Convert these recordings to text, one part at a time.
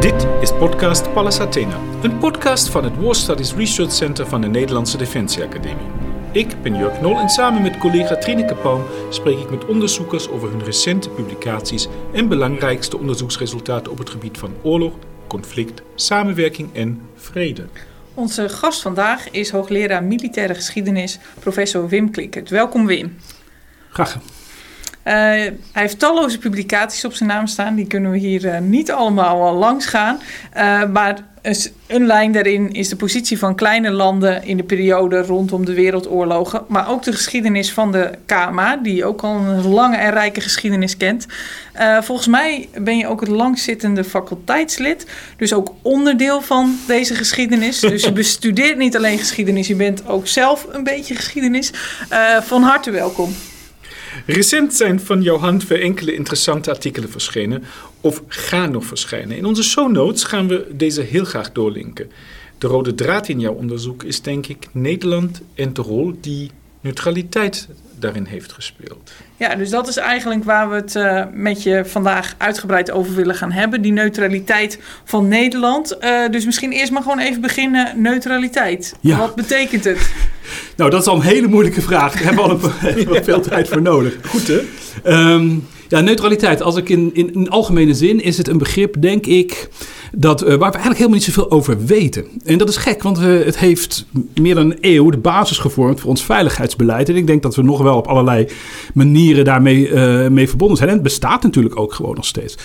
Dit is podcast Pallas Athena, een podcast van het War Studies Research Center van de Nederlandse Defensieacademie. Ik ben Jurk Nol en samen met collega Trineke Palm spreek ik met onderzoekers over hun recente publicaties en belangrijkste onderzoeksresultaten op het gebied van oorlog, conflict, samenwerking en vrede. Onze gast vandaag is hoogleraar militaire geschiedenis, professor Wim Klinkert. Welkom Wim. Graag. Uh, hij heeft talloze publicaties op zijn naam staan. Die kunnen we hier uh, niet allemaal al langs gaan. Uh, maar een lijn daarin is de positie van kleine landen in de periode rondom de wereldoorlogen. Maar ook de geschiedenis van de KMA, die ook al een lange en rijke geschiedenis kent. volgens mij ben je ook het langzittende faculteitslid. Dus ook onderdeel van deze geschiedenis. Dus je bestudeert niet alleen geschiedenis, je bent ook zelf een beetje geschiedenis. van harte welkom. Recent zijn van jouw hand weer enkele interessante artikelen verschenen of gaan nog verschijnen. In onze show notes gaan we deze heel graag doorlinken. De rode draad in jouw onderzoek is denk ik Nederland en de rol die neutraliteit daarin heeft gespeeld. Ja, dus dat is eigenlijk waar we het uh, met je vandaag uitgebreid over willen gaan hebben. Die neutraliteit van Nederland. Uh, dus misschien eerst maar gewoon even beginnen. Neutraliteit. Ja. Wat betekent het? nou, dat is al een hele moeilijke vraag. Daar hebben we al een, veel tijd voor nodig. Goed hè? Um, ja, neutraliteit. Als ik in, in, in algemene zin is het een begrip, denk ik dat, uh, waar we eigenlijk helemaal niet zoveel over weten. En dat is gek, want uh, het heeft meer dan een eeuw de basis gevormd voor ons veiligheidsbeleid. En ik denk dat we nog wel op allerlei manieren daarmee uh, mee verbonden zijn. En het bestaat natuurlijk ook gewoon nog steeds.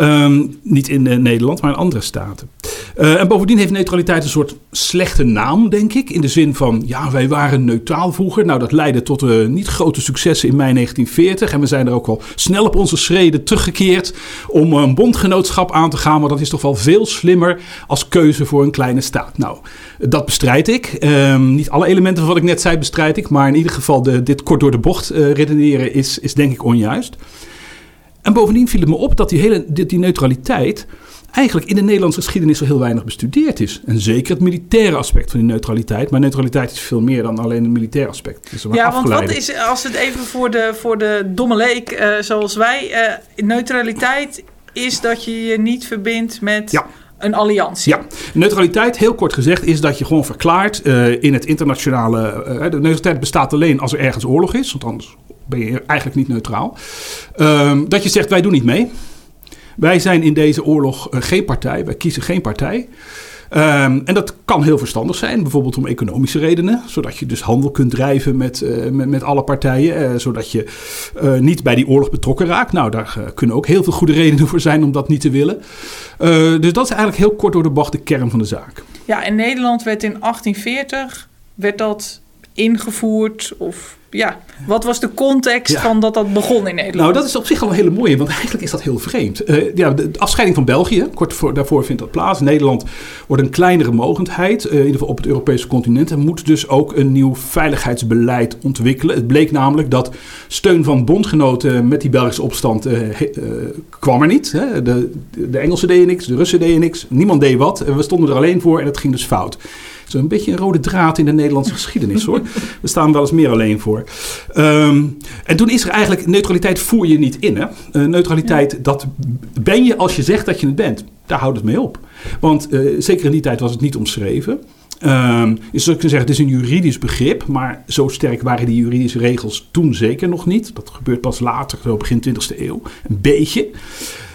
Um, niet in Nederland, maar in andere staten. En bovendien heeft neutraliteit een soort slechte naam, denk ik. In de zin van, ja, wij waren neutraal vroeger. Nou, dat leidde tot niet grote successen in mei 1940. En we zijn er ook wel snel op onze schreden teruggekeerd om een bondgenootschap aan te gaan. Maar dat is toch wel veel slimmer als keuze voor een kleine staat. Nou, dat bestrijd ik. Um, niet alle elementen van wat ik net zei bestrijd ik. Maar in ieder geval de, dit kort door de bocht redeneren is, is denk ik onjuist. En bovendien viel het me op dat die, hele, die neutraliteit eigenlijk in de Nederlandse geschiedenis al heel weinig bestudeerd is. En zeker het militaire aspect van die neutraliteit. Maar neutraliteit is veel meer dan alleen het militaire aspect. Dus ja, want wat is, als het even voor de, voor de domme leek uh, zoals wij, uh, neutraliteit is dat je je niet verbindt met ja. een alliantie. Ja, neutraliteit, heel kort gezegd, is dat je gewoon verklaart uh, in het internationale. Uh, de neutraliteit bestaat alleen als er ergens oorlog is, want anders ben je eigenlijk niet neutraal. Uh, dat je zegt: wij doen niet mee. Wij zijn in deze oorlog uh, geen partij, wij kiezen geen partij. Um, en dat kan heel verstandig zijn, bijvoorbeeld om economische redenen, zodat je dus handel kunt drijven met, uh, met, alle partijen, uh, zodat je niet bij die oorlog betrokken raakt. Nou, daar kunnen ook heel veel goede redenen voor zijn om dat niet te willen. dus dat is eigenlijk heel kort door de bocht de kern van de zaak. Ja, in Nederland werd in 1840 werd dat ingevoerd of ja, wat was de context van dat dat begon in Nederland? Nou, dat is op zich al een hele mooie, want eigenlijk is dat heel vreemd. Uh, ja, de afscheiding van België, kort voor, daarvoor vindt dat plaats. Nederland wordt een kleinere mogendheid, uh, in ieder geval op het Europese continent, en moet dus ook een nieuw veiligheidsbeleid ontwikkelen. Het bleek namelijk dat steun van bondgenoten met die Belgische opstand uh, kwam er niet. Hè. De, de Engelsen deden niks, de Russen deden niks, niemand deed wat. We stonden er alleen voor en het ging dus fout een beetje een rode draad in de Nederlandse geschiedenis hoor. We staan wel eens meer alleen voor. Um, en toen is er eigenlijk, neutraliteit voer je niet in. Hè? Uh, neutraliteit, ja. dat ben je als je zegt dat je het bent. Daar houdt het mee op. Want uh, zeker in die tijd was het niet omschreven. Um, je zou kunnen zeggen, het is een juridisch begrip, maar zo sterk waren die juridische regels toen zeker nog niet. Dat gebeurt pas later, zo begin 20e eeuw. Een beetje.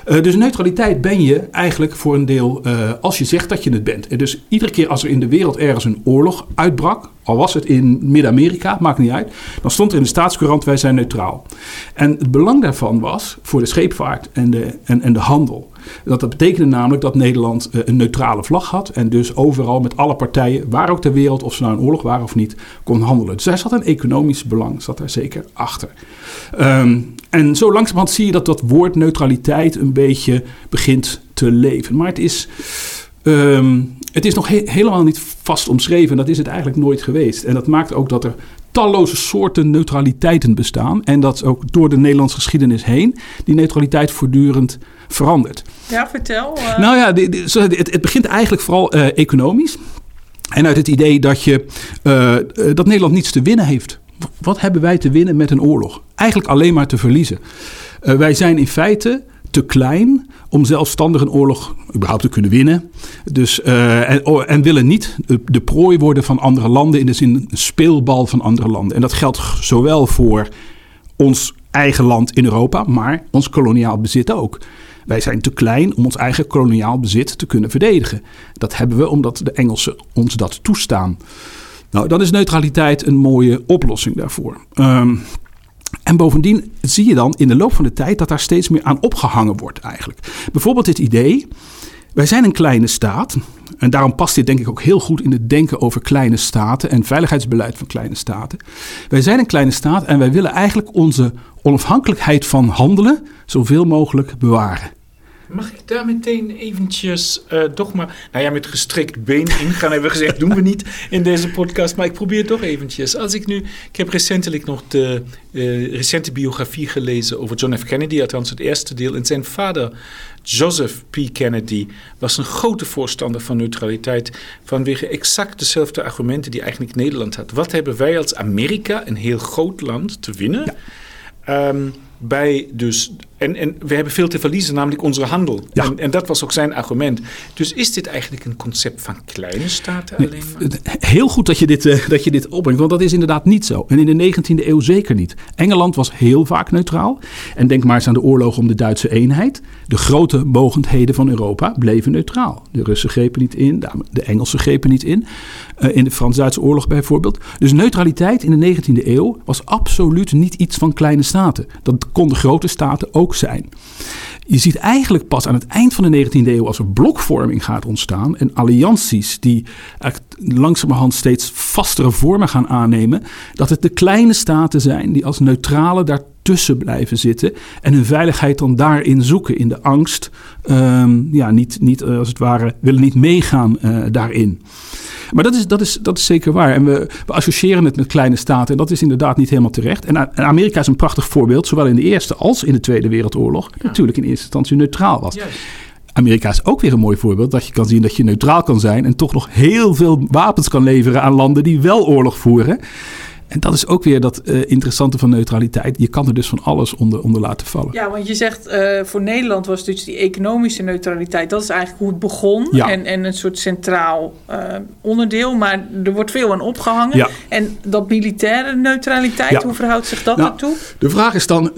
Uh, dus neutraliteit ben je eigenlijk voor een deel uh, als je zegt dat je het bent. En dus iedere keer als er in de wereld ergens een oorlog uitbrak, al was het in Midden-Amerika, maakt niet uit, dan stond er in de staatscourant wij zijn neutraal. En het belang daarvan was voor de scheepvaart en de, en, en de handel. Dat, dat betekende namelijk dat Nederland uh, een neutrale vlag had. En dus overal met alle partijen, waar ook ter wereld, of ze nou in oorlog waren of niet, kon handelen. Dus daar zat een economisch belang, zat daar zeker achter. Um, en zo langzamerhand zie je dat dat woord neutraliteit een beetje begint te leven. Maar het is, um, het is nog he helemaal niet vast omschreven. Dat is het eigenlijk nooit geweest. En dat maakt ook dat er talloze soorten neutraliteiten bestaan. En dat ook door de Nederlandse geschiedenis heen die neutraliteit voortdurend verandert. Ja, vertel. Uh... Nou ja, het, het, begint eigenlijk vooral uh, economisch. En uit het idee dat, je, uh, dat Nederland niets te winnen heeft. Wat hebben wij te winnen met een oorlog? Eigenlijk alleen maar te verliezen. Wij zijn in feite te klein om zelfstandig een oorlog überhaupt te kunnen winnen. Dus, uh, en, oh, en, willen niet de, prooi worden van andere landen, in de zin een speelbal van andere landen. En dat geldt zowel voor ons eigen land in Europa, maar ons koloniaal bezit ook. Wij zijn te klein om ons eigen koloniaal bezit te kunnen verdedigen. Dat hebben we omdat de Engelsen ons dat toestaan. Nou, dan is neutraliteit een mooie oplossing daarvoor. Um, en bovendien zie je dan in de loop van de tijd dat daar steeds meer aan opgehangen wordt eigenlijk. Bijvoorbeeld het idee, wij zijn een kleine staat. En daarom past dit denk ik ook heel goed in het denken over kleine staten en veiligheidsbeleid van kleine staten. Wij zijn een kleine staat en wij willen eigenlijk onze onafhankelijkheid van handelen zoveel mogelijk bewaren. Mag ik daar meteen eventjes uh, toch maar, nou ja, met gestrikt been ingaan, hebben we gezegd, doen we niet in deze podcast, maar ik probeer toch eventjes. Als ik nu, ik heb recentelijk nog de uh, recente biografie gelezen over John F. Kennedy, althans het eerste deel, en zijn vader Joseph P. Kennedy was een grote voorstander van neutraliteit vanwege exact dezelfde argumenten die eigenlijk Nederland had. Wat hebben wij als Amerika, een heel groot land, te winnen? Ja. Um, bij dus. En, en we hebben veel te verliezen, namelijk onze handel. Ja. En, en, dat was ook zijn argument. Dus is dit eigenlijk een concept van kleine staten alleen maar? Heel goed dat je, dit, uh, dat je dit opbrengt, want dat is inderdaad niet zo. En in de 19e eeuw zeker niet. Engeland was heel vaak neutraal. En denk maar eens aan de oorlog om de Duitse eenheid. De grote mogendheden van Europa bleven neutraal. De Russen grepen niet in, de Engelsen grepen niet in. Uh, in de Frans-Duitse oorlog bijvoorbeeld. Dus neutraliteit in de 19e eeuw was absoluut niet iets van kleine staten. Dat konden grote staten ook zijn. Je ziet eigenlijk pas aan het eind van de 19e eeuw, als er blokvorming gaat ontstaan en allianties die langzamerhand steeds vastere vormen gaan aannemen, dat het de kleine staten zijn die als neutrale daartussen blijven zitten en hun veiligheid dan daarin zoeken, in de angst, um, ja, niet, niet uh, als het ware willen niet meegaan uh, daarin. Maar dat is, dat is, dat is zeker waar. En we, we associëren het met kleine staten. En dat is inderdaad niet helemaal terecht. En, Amerika is een prachtig voorbeeld, zowel in de Eerste als in de Tweede Wereldoorlog. Natuurlijk in eerste instantie neutraal was. Amerika is ook weer een mooi voorbeeld dat je kan zien dat je neutraal kan zijn en toch nog heel veel wapens kan leveren aan landen die wel oorlog voeren. En dat is ook weer dat uh, interessante van neutraliteit. Je kan er dus van alles onder, onder laten vallen. Ja, want je zegt uh, voor Nederland was dus die economische neutraliteit. Dat is eigenlijk hoe het begon. Ja. En, en een soort centraal uh, onderdeel. Maar er wordt veel aan opgehangen. Ja. En dat militaire neutraliteit, ja. hoe verhoudt zich dat nou, ertoe? De vraag is dan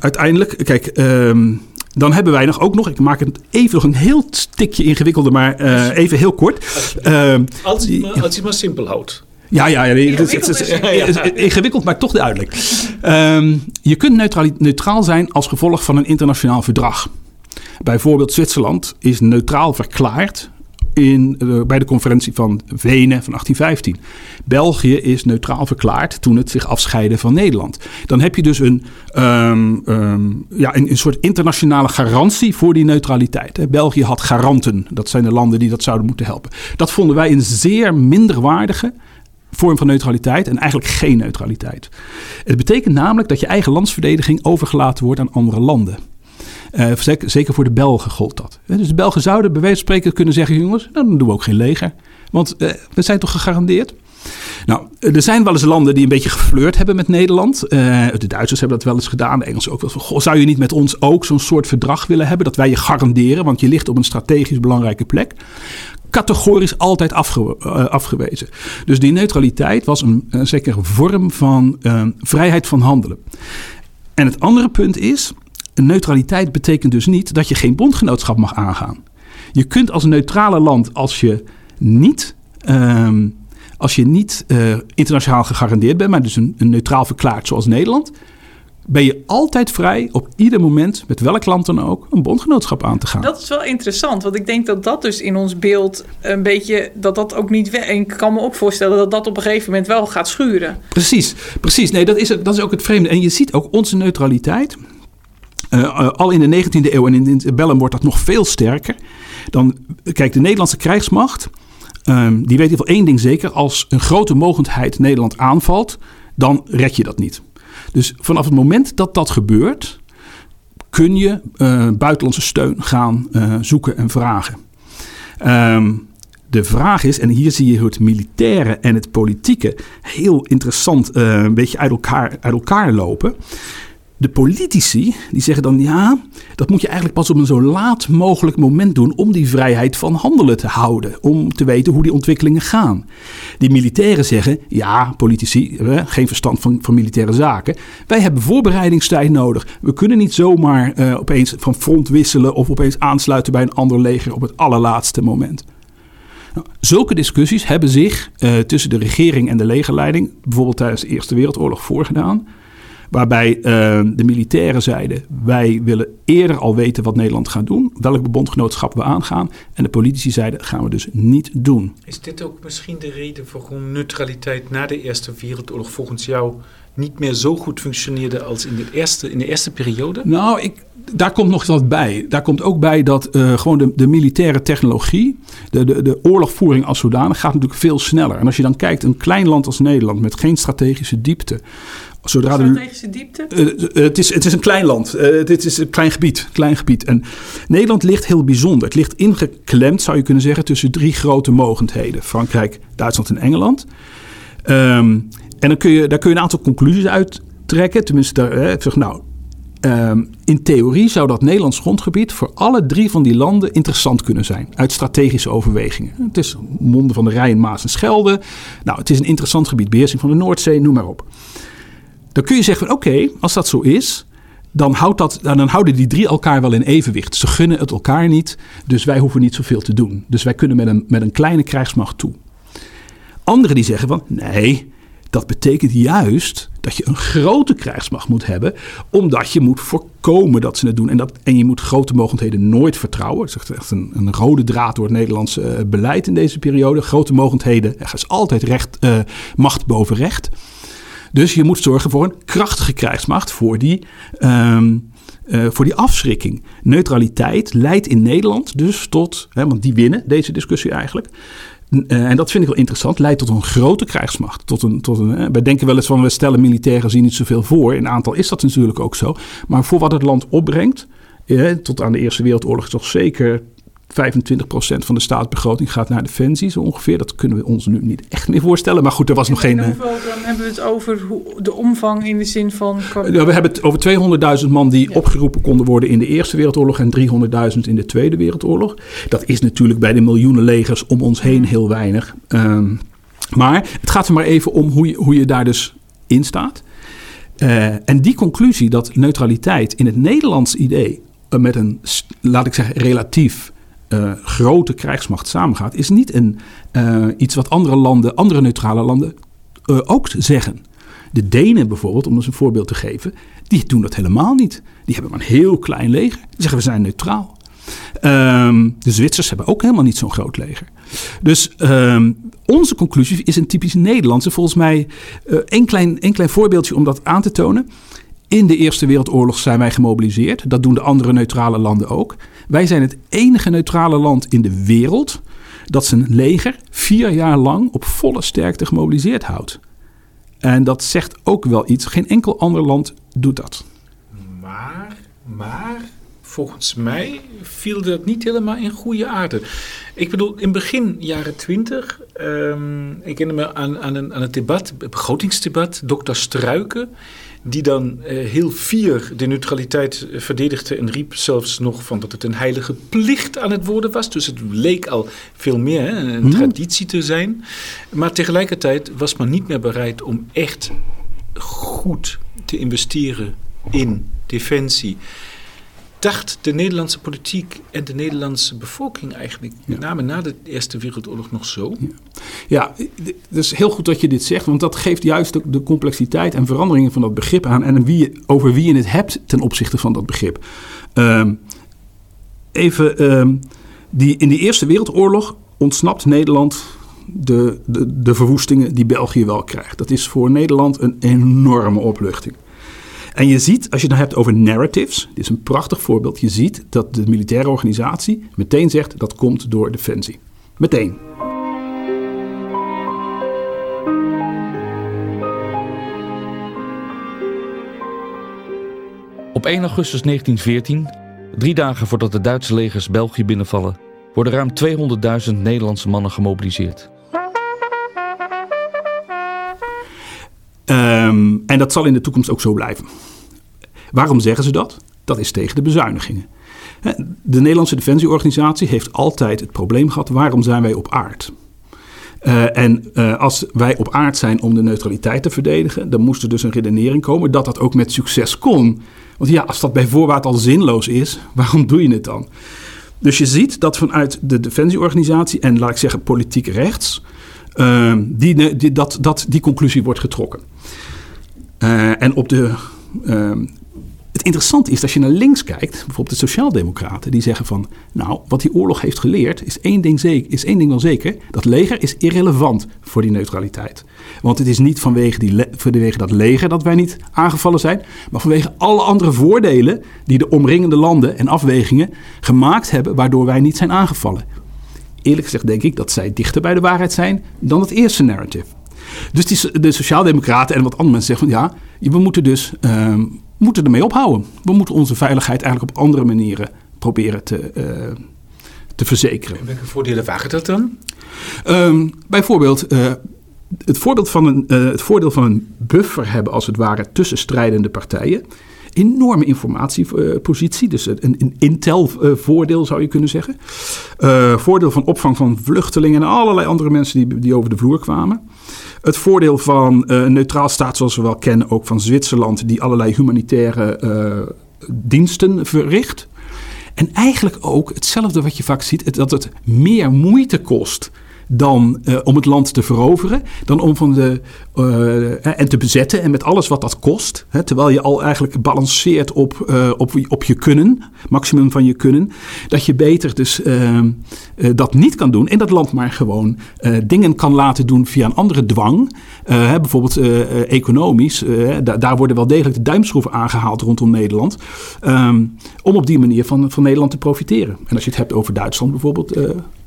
uiteindelijk... Kijk, um, dan hebben wij nog ook nog, ik maak het even nog een heel stikje ingewikkelder, maar uh, even heel kort. Als, je, als je het maar simpel houdt. Ja, ja, ja, het, het, het, is ingewikkeld, maar toch duidelijk. Um, je kunt neutraal, neutraal zijn als gevolg van een internationaal verdrag. Bijvoorbeeld Zwitserland is neutraal verklaard in, uh, bij de conferentie van Wenen van 1815. België is neutraal verklaard toen het zich afscheidde van Nederland. Dan heb je dus een, um, um, ja, een, een, soort internationale garantie voor die neutraliteit. Hè. België had garanten. Dat zijn de landen die dat zouden moeten helpen. Dat vonden wij een zeer minderwaardige vorm van neutraliteit en eigenlijk geen neutraliteit. Het betekent namelijk dat je eigen landsverdediging overgelaten wordt aan andere landen. Uh, zeker, voor de Belgen gold dat. Dus de Belgen zouden bij wijze van spreken kunnen zeggen: jongens, dan doen we ook geen leger. Want uh, we zijn toch gegarandeerd? Nou, er zijn wel eens landen die een beetje geflirt hebben met Nederland. De Duitsers hebben dat wel eens gedaan. De Engelsen ook wel. Goh, zou je niet met ons ook zo'n soort verdrag willen hebben? Dat wij je garanderen, want je ligt op een strategisch belangrijke plek categorisch altijd uh, afgewezen. Dus die neutraliteit was een, een zekere vorm van uh, vrijheid van handelen. En het andere punt is, neutraliteit betekent dus niet dat je geen bondgenootschap mag aangaan. Je kunt als neutrale land, als je niet, uh, als je niet uh, internationaal gegarandeerd bent, maar dus een, een neutraal verklaard zoals Nederland, ben je altijd vrij op ieder moment, met welk land dan ook, een bondgenootschap aan te gaan. Dat is wel interessant, want ik denk dat dat dus in ons beeld een beetje, dat dat ook niet, en ik kan me ook voorstellen dat dat op een gegeven moment wel gaat schuren. Precies, precies. Nee, dat is, dat is ook het vreemde. En je ziet ook onze neutraliteit, uh, al in de 19e eeuw en in, Bellum wordt dat nog veel sterker. Dan, kijk, de Nederlandse krijgsmacht, um, die weet in ieder geval één ding zeker, als een grote mogendheid Nederland aanvalt, dan red je dat niet. Dus vanaf het moment dat dat gebeurt, kun je uh, buitenlandse steun gaan uh, zoeken en vragen. Um, de vraag is, en hier zie je het militaire en het politieke heel interessant uh, een beetje uit elkaar, uit elkaar lopen. De politici die zeggen dan ja, dat moet je eigenlijk pas op een zo laat mogelijk moment doen om die vrijheid van handelen te houden, om te weten hoe die ontwikkelingen gaan. Die militairen zeggen ja, politici, geen verstand van, van militaire zaken. Wij hebben voorbereidingstijd nodig. We kunnen niet zomaar uh, opeens van front wisselen of opeens aansluiten bij een ander leger op het allerlaatste moment. Nou, zulke discussies hebben zich uh, tussen de regering en de legerleiding, bijvoorbeeld tijdens de Eerste Wereldoorlog, voorgedaan. Waarbij uh, de militairen zeiden: wij willen eerder al weten wat Nederland gaat doen, welk bondgenootschap we aangaan. En de politici zeiden: gaan we dus niet doen. Is dit ook misschien de reden waarom neutraliteit na de Eerste Wereldoorlog volgens jou niet meer zo goed functioneerde als in de eerste, in de eerste periode? Nou, ik, daar komt nog wat bij. Daar komt ook bij dat uh, gewoon de, de, militaire technologie, de, de, de oorlogvoering als zodanig, gaat natuurlijk veel sneller. En als je dan kijkt, een klein land als Nederland met geen strategische diepte. Zodra strategische de, diepte? Uh, het, is, het is een klein land. Uh, dit is een klein gebied, klein gebied. En Nederland ligt heel bijzonder. Het ligt ingeklemd, zou je kunnen zeggen, tussen drie grote mogendheden: Frankrijk, Duitsland en Engeland. Um, en dan kun je, daar kun je een aantal conclusies uit trekken. Tenminste, daar, zeg, nou, um, in theorie zou dat Nederlands grondgebied voor alle drie van die landen interessant kunnen zijn. Uit strategische overwegingen. Het is monden van de Rijn, Maas en Schelde. Nou, het is een interessant gebied. Beheersing van de Noordzee, noem maar op. Dan kun je zeggen oké, als dat zo is, dan, houdt dat, dan houden die drie elkaar wel in evenwicht. Ze gunnen het elkaar niet, dus wij hoeven niet zoveel te doen. Dus wij kunnen met een, met een kleine krijgsmacht toe. Anderen die zeggen van nee, dat betekent juist dat je een grote krijgsmacht moet hebben, omdat je moet voorkomen dat ze het doen. En, dat, en je moet grote mogendheden nooit vertrouwen. Dat is echt een, een rode draad door het Nederlandse uh, beleid in deze periode. Grote mogendheden, er is altijd recht, uh, macht boven recht. Dus je moet zorgen voor een krachtige krijgsmacht voor die, um, uh, voor die afschrikking. Neutraliteit leidt in Nederland dus tot, hè, want die winnen deze discussie eigenlijk, uh, en dat vind ik wel interessant, leidt tot een grote krijgsmacht. Tot een, tot een, wij denken wel eens van we stellen militairen zien niet zoveel voor. In aantal is dat natuurlijk ook zo. Maar voor wat het land opbrengt, uh, tot aan de Eerste Wereldoorlog toch zeker 25% van de staatsbegroting gaat naar defensie, zo ongeveer. Dat kunnen we ons nu niet echt meer voorstellen. Maar goed, er was nog geen. Hoeveel, dan hebben we het over de omvang in de zin van. Ja, we hebben het over 200.000 man die ja. opgeroepen konden worden in de Eerste Wereldoorlog en 300.000 in de Tweede Wereldoorlog. Dat is natuurlijk bij de miljoenen legers om ons heen heel weinig. Um, maar het gaat er maar even om hoe je, hoe je daar dus in staat. Uh, en die conclusie dat neutraliteit in het Nederlands idee uh, met een, laat ik zeggen, relatief uh, grote krijgsmacht samengaat, is niet een, uh, iets wat andere landen, andere neutrale landen uh, ook zeggen. De Denen bijvoorbeeld, om eens een voorbeeld te geven, die doen dat helemaal niet. Die hebben maar een heel klein leger. Die zeggen we zijn neutraal. Um, de Zwitsers hebben ook helemaal niet zo'n groot leger. Dus um, onze conclusie is een typisch Nederlandse. Volgens mij één klein, één klein voorbeeldje om dat aan te tonen. In de Eerste Wereldoorlog zijn wij gemobiliseerd. Dat doen de andere neutrale landen ook. Wij zijn het enige neutrale land in de wereld dat zijn leger vier jaar lang op volle sterkte gemobiliseerd houdt. En dat zegt ook wel iets. Geen enkel ander land doet dat. Maar, maar volgens mij viel dat niet helemaal in goede aarde. Ik bedoel, in begin jaren twintig, um, ik herinner me aan, aan, een, aan het debat, het begrotingsdebat, dokter Struiken die dan uh, heel fier de neutraliteit verdedigde en riep zelfs nog van dat het een heilige plicht aan het worden was. Dus het leek al veel meer hè, een mm. traditie te zijn. Maar tegelijkertijd was men niet meer bereid om echt goed te investeren in defensie dacht de Nederlandse politiek en de Nederlandse bevolking eigenlijk, met name na de Eerste Wereldoorlog, nog zo? Ja, ja het is heel goed dat je dit zegt, want dat geeft juist de, de complexiteit en veranderingen van dat begrip aan en wie, over wie je het hebt ten opzichte van dat begrip. Um, even, um, die, in de Eerste Wereldoorlog ontsnapt Nederland de, de, de verwoestingen die België wel krijgt. Dat is voor Nederland een enorme opluchting. En je ziet, als je het dan hebt over narratives, dit is een prachtig voorbeeld. Je ziet dat de militaire organisatie meteen zegt dat komt door defensie. Meteen. Op 1 augustus 1914, drie dagen voordat de Duitse legers België binnenvallen, worden ruim 200.000 Nederlandse mannen gemobiliseerd. Um, en dat zal in de toekomst ook zo blijven. Waarom zeggen ze dat? Dat is tegen de bezuinigingen. De Nederlandse Defensieorganisatie heeft altijd het probleem gehad: waarom zijn wij op aard? Uh, en uh, als wij op aard zijn om de neutraliteit te verdedigen, dan moest er dus een redenering komen dat dat ook met succes kon. Want ja, als dat bij voorbaat al zinloos is, waarom doe je het dan? Dus je ziet dat vanuit de Defensieorganisatie en laat ik zeggen politiek rechts, uh, die, die, dat, dat die conclusie wordt getrokken. en op de het interessante is, als je naar links kijkt, bijvoorbeeld de Sociaaldemocraten, die zeggen van, nou, wat die oorlog heeft geleerd, is één ding, zeker, is één ding wel zeker, dat leger is irrelevant voor die neutraliteit. Want het is niet vanwege, die, vanwege dat leger dat wij niet aangevallen zijn, maar vanwege alle andere voordelen die de omringende landen en afwegingen gemaakt hebben, waardoor wij niet zijn aangevallen. Eerlijk gezegd denk ik dat zij dichter bij de waarheid zijn dan het eerste narrative. Dus die, de Sociaaldemocraten en wat andere mensen zeggen van ja, we moeten dus uh, moeten ermee ophouden. We moeten onze veiligheid eigenlijk op andere manieren proberen te, uh, te verzekeren. En welke voordelen wagen dat dan? Um, bijvoorbeeld uh, het, van een, uh, het voordeel van een buffer hebben als het ware tussen strijdende partijen. Enorme informatiepositie, dus een, een intel-voordeel zou je kunnen zeggen. voordeel van opvang van vluchtelingen en allerlei andere mensen die, die over de vloer kwamen. Het voordeel van uh, een neutraal staat zoals we wel kennen, ook van Zwitserland, die allerlei humanitaire uh, diensten verricht. En eigenlijk ook hetzelfde wat je vaak ziet, dat het meer moeite kost dan uh, om het land te veroveren, dan om van de, uh, en te bezetten en met alles wat dat kost. Hè, terwijl je al eigenlijk balanceert op, op, op je kunnen, maximum van je kunnen, dat je beter dus ehm, dat niet kan doen en dat land maar gewoon dingen kan laten doen via een andere dwang. Hè, bijvoorbeeld economisch, da daar worden wel degelijk de duimschroeven aangehaald rondom Nederland, um, om op die manier van, van Nederland te profiteren. En als je het hebt over Duitsland bijvoorbeeld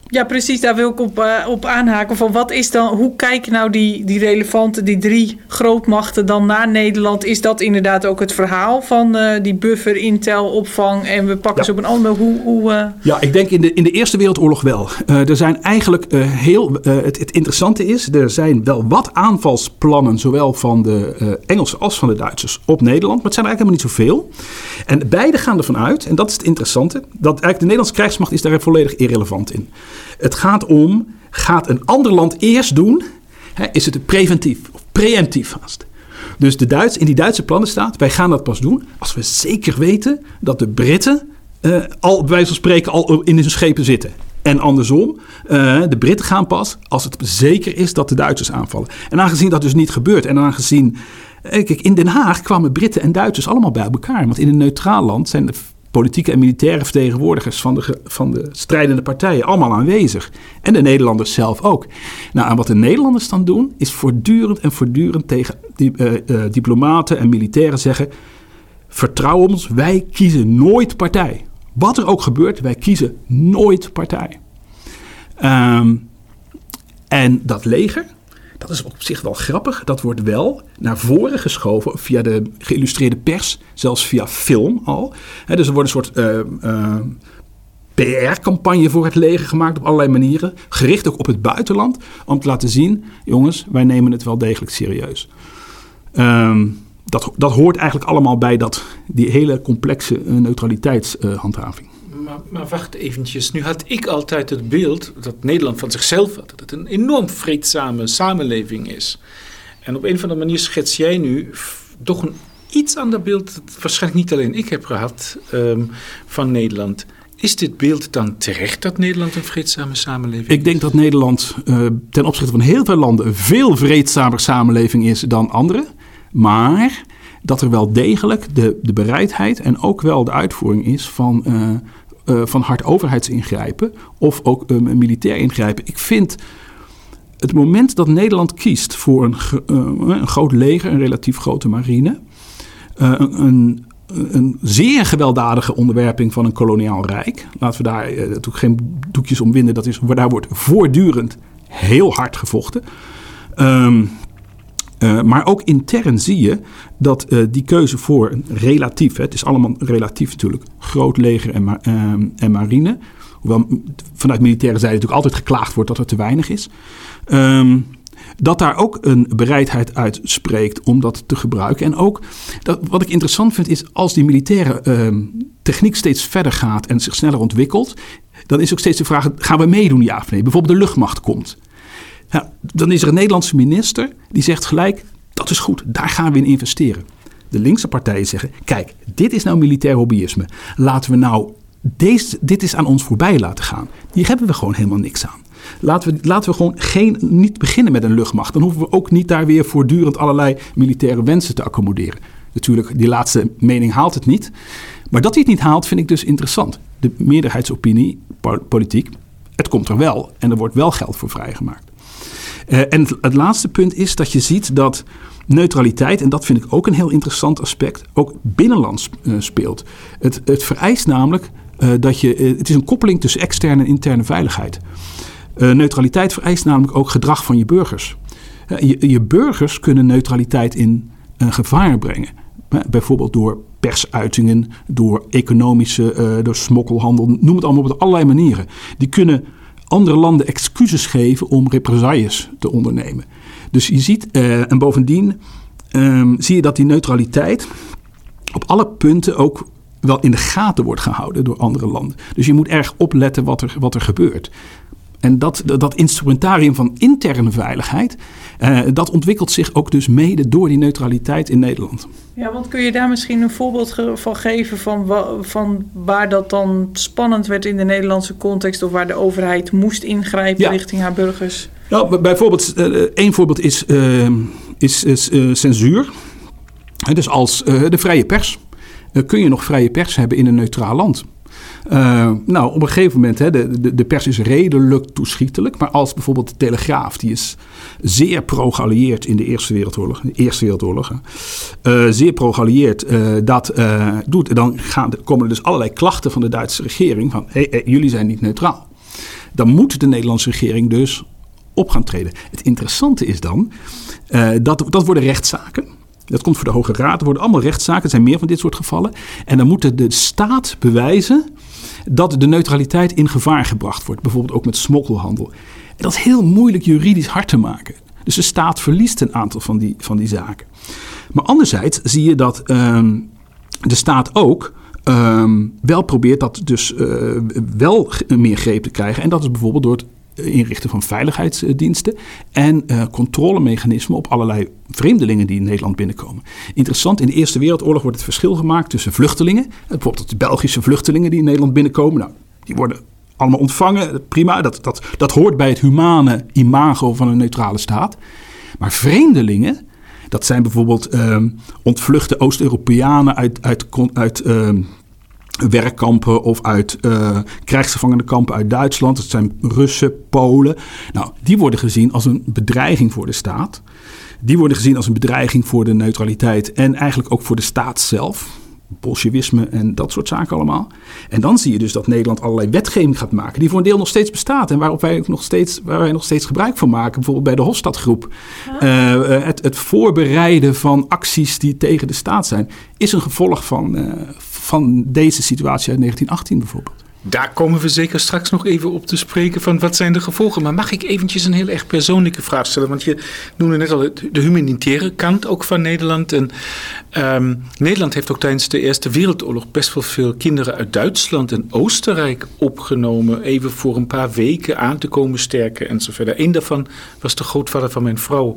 ja, precies. Daar wil ik op, uh, op aanhaken. Van wat is dan, hoe kijken nou die, die relevante, die drie grootmachten dan naar Nederland? Is dat inderdaad ook het verhaal van uh, die buffer, intel, opvang en we pakken ja. ze op een andere... Hoe, hoe, uh... Ja, ik denk in de, in de Eerste Wereldoorlog wel. er zijn eigenlijk heel... Het, het, interessante is, er zijn wel wat aanvalsplannen, zowel van de Engelsen als van de Duitsers, op Nederland. Maar het zijn er eigenlijk helemaal niet zoveel. En beide gaan ervan uit, en dat is het interessante, dat eigenlijk de Nederlandse krijgsmacht is daar volledig irrelevant in. Het gaat om, gaat een ander land eerst doen, hè, is het preventief of preemptief vast. Dus de Duits, in die Duitse plannen staat, wij gaan dat pas doen als we zeker weten dat de Britten uh, al, bij wijze van spreken, al in hun schepen zitten. En andersom, uh, de Britten gaan pas als het zeker is dat de Duitsers aanvallen. En aangezien dat dus niet gebeurt en aangezien... Eh, kijk, in Den Haag kwamen Britten en Duitsers allemaal bij elkaar. Want in een neutraal land zijn politieke en militaire vertegenwoordigers van de, van de strijdende partijen allemaal aanwezig. En de Nederlanders zelf ook. Nou, en wat de Nederlanders dan doen, is voortdurend en voortdurend tegen die, uh, uh, diplomaten en militairen zeggen: vertrouw ons, wij kiezen nooit partij. Wat er ook gebeurt, wij kiezen nooit partij. Um, en dat leger, dat is op zich wel grappig. Dat wordt wel naar voren geschoven via de geïllustreerde pers, zelfs via film al. Dus er wordt een soort uh, uh, PR-campagne voor het leger gemaakt op allerlei manieren. Gericht ook op het buitenland. Om te laten zien, jongens, wij nemen het wel degelijk serieus. Um, dat, dat hoort eigenlijk allemaal bij dat, die hele complexe uh, neutraliteitshandhaving. Maar, maar, wacht eventjes. Nu had ik altijd het beeld dat Nederland van zichzelf had. Dat het een enorm vreedzame samenleving is. En op een of andere manier schets jij nu toch een iets ander beeld. Dat waarschijnlijk niet alleen ik heb gehad um, van Nederland. Is dit beeld dan terecht dat Nederland een vreedzame samenleving is? Ik denk dat Nederland uh, ten opzichte van heel veel landen een veel vreedzamer samenleving is dan andere. Maar dat er wel degelijk de, de bereidheid en ook wel de uitvoering is van, uh, uh, van hard overheidsingrijpen of ook um, militair ingrijpen. Ik vind het moment dat Nederland kiest voor een, uh, een groot leger, een relatief grote marine, een, een, zeer gewelddadige onderwerping van een koloniaal rijk. Laten we daar natuurlijk geen doekjes om winden. Dat is, daar wordt voortdurend heel hard gevochten. Um, uh, maar ook intern zie je dat uh, die keuze voor een relatief, hè, het is allemaal relatief natuurlijk, groot leger en, uh, en marine. Hoewel vanuit militaire zijde natuurlijk altijd geklaagd wordt dat er te weinig is. Um, dat daar ook een bereidheid uitspreekt om dat te gebruiken. En ook, dat, wat ik interessant vind, is als die militaire ehm, techniek steeds verder gaat en zich sneller ontwikkelt, dan is ook steeds de vraag: gaan we meedoen, ja of nee? Bijvoorbeeld de luchtmacht komt. Nou, dan is er een Nederlandse minister die zegt gelijk: dat is goed, daar gaan we in investeren. De linkse partijen zeggen: kijk, dit is nou militair hobbyisme. Laten we nou deze, dit is aan ons voorbij laten gaan. Hier hebben we gewoon helemaal niks aan. Laten we, laten we gewoon geen, niet beginnen met een luchtmacht. Dan hoeven we ook niet daar weer voortdurend allerlei militaire wensen te accommoderen. Natuurlijk, die laatste mening haalt het niet. Maar dat hij het niet haalt, vind ik dus interessant. De meerderheidsopinie, politiek, het komt er wel. En er wordt wel geld voor vrijgemaakt. Uh, en het, laatste punt is dat je ziet dat neutraliteit, en dat vind ik ook een heel interessant aspect, ook binnenlands uh, speelt. Het, het vereist namelijk uh, dat je. het is een koppeling tussen externe en interne veiligheid. neutraliteit vereist namelijk ook gedrag van je burgers. Je, je, burgers kunnen neutraliteit in gevaar brengen. bijvoorbeeld door persuitingen, door economische, door smokkelhandel, noem het allemaal op allerlei manieren. Die kunnen andere landen excuses geven om represailles te ondernemen. Dus je ziet, uh, en bovendien um, zie je dat die neutraliteit op alle punten ook wel in de gaten wordt gehouden door andere landen. Dus je moet erg opletten wat er, wat er gebeurt. En dat, dat instrumentarium van interne veiligheid, uh, dat ontwikkelt zich ook dus mede door die neutraliteit in Nederland. Ja, want kun je daar misschien een voorbeeld van geven van, van waar dat dan spannend werd in de Nederlandse context of waar de overheid moest ingrijpen ja. richting haar burgers? Nou, bijvoorbeeld, uh, één voorbeeld is, uh, is, is censuur. Dus als de vrije pers. kun je nog vrije pers hebben in een neutraal land? Uh, nou, op een gegeven moment, hè, de, de, de, pers is redelijk toeschietelijk. Maar als bijvoorbeeld de Telegraaf, die is zeer pro-geallieerd in de Eerste Wereldoorlog, de Eerste Wereldoorlog, uh, zeer pro-geallieerd uh, dat doet, dan gaan, komen er dus allerlei klachten van de Duitse regering van, jullie zijn niet neutraal. Dan moet de Nederlandse regering dus op gaan treden. Het interessante is dan, dat, dat worden rechtszaken. Dat komt voor de Hoge Raad. Er worden allemaal rechtszaken. Er zijn meer van dit soort gevallen. En dan moet de staat bewijzen dat de neutraliteit in gevaar gebracht wordt. Bijvoorbeeld ook met smokkelhandel. En dat is heel moeilijk juridisch hard te maken. Dus de staat verliest een aantal van die, van die zaken. Maar anderzijds zie je dat um, de staat ook um, wel probeert dat dus uh, wel meer greep te krijgen. En dat is bijvoorbeeld door het inrichten van veiligheidsdiensten en uh, controlemechanismen op allerlei vreemdelingen die in Nederland binnenkomen. Interessant, in de Eerste Wereldoorlog wordt het verschil gemaakt tussen vluchtelingen, bijvoorbeeld de Belgische vluchtelingen die in Nederland binnenkomen. Nou, die worden allemaal ontvangen, prima, dat, dat, dat hoort bij het humane imago van een neutrale staat. Maar vreemdelingen, dat zijn bijvoorbeeld uh, ontvluchte Oost-Europeanen uit, uit, uit uh, werkkampen of uit uh, krijgsgevangenenkampen uit Duitsland. Dat zijn Russen, Polen. Nou, die worden gezien als een bedreiging voor de staat. Die worden gezien als een bedreiging voor de neutraliteit en eigenlijk ook voor de staat zelf. Bolsjewisme en dat soort zaken allemaal. En dan zie je dus dat Nederland allerlei wetgeving gaat maken, die voor een deel nog steeds bestaat en waarop wij nog steeds, waar wij nog steeds gebruik van maken. Bijvoorbeeld bij de Hofstadgroep. Uh, het, het, voorbereiden van acties die tegen de staat zijn, is een gevolg van, uh, van deze situatie uit 1918 bijvoorbeeld. Daar komen we zeker straks nog even op te spreken van wat zijn de gevolgen. Maar mag ik eventjes een heel erg persoonlijke vraag stellen? Want je noemde net al de humanitaire kant ook van Nederland. En um, Nederland heeft ook tijdens de Eerste Wereldoorlog best wel veel kinderen uit Duitsland en Oostenrijk opgenomen. Even voor een paar weken aan te komen sterken en zo verder. Eén daarvan was de grootvader van mijn vrouw.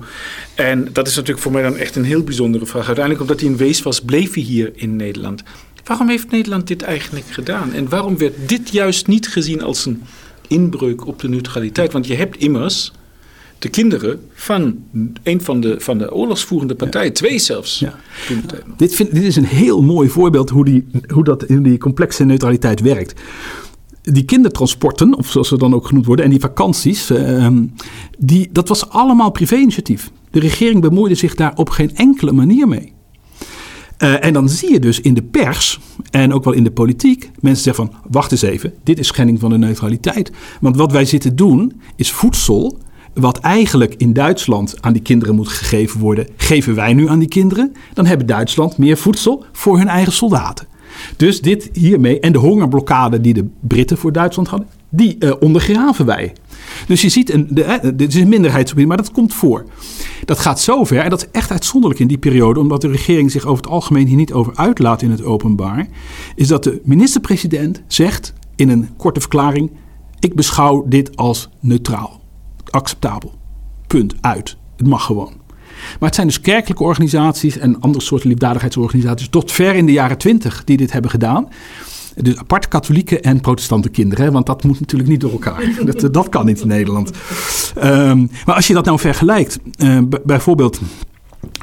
En dat is natuurlijk voor mij dan echt een heel bijzondere vraag. Uiteindelijk omdat hij een wees was, bleef hij hier in Nederland. Waarom heeft Nederland dit eigenlijk gedaan? En waarom werd dit juist niet gezien als een inbreuk op de neutraliteit? Want je hebt immers de kinderen van een van de, van de oorlogsvoerende partijen, twee zelfs. Ja. Dit, vind, dit is een heel mooi voorbeeld hoe, die, hoe dat in die complexe neutraliteit werkt. Die kindertransporten, of zoals ze dan ook genoemd worden, en die vakanties, uh, die, dat was allemaal privé-initiatief. De regering bemoeide zich daar op geen enkele manier mee. Uh, en dan zie je dus in de pers en ook wel in de politiek mensen zeggen van wacht eens even, dit is schending van de neutraliteit. Want wat wij zitten doen is voedsel wat eigenlijk in Duitsland aan die kinderen moet gegeven worden, geven wij nu aan die kinderen. Dan hebben Duitsland meer voedsel voor hun eigen soldaten. Dus dit hiermee en de hongerblokkade die de Britten voor Duitsland hadden, die uh, ondergraven wij. Dus je ziet, een, dit is een minderheidsopinie, maar dat komt voor. Dat gaat zover, en dat is echt uitzonderlijk in die periode, omdat de regering zich over het algemeen hier niet over uitlaat in het openbaar, is dat de minister-president zegt in een korte verklaring: Ik beschouw dit als neutraal, acceptabel. Punt uit. Het mag gewoon. Maar het zijn dus kerkelijke organisaties en andere soorten liefdadigheidsorganisaties tot ver in de jaren twintig die dit hebben gedaan. Dus apart katholieke en protestante kinderen. Want dat moet natuurlijk niet door elkaar. Dat, dat kan niet in Nederland. Um, maar als je dat nou vergelijkt. Uh, bijvoorbeeld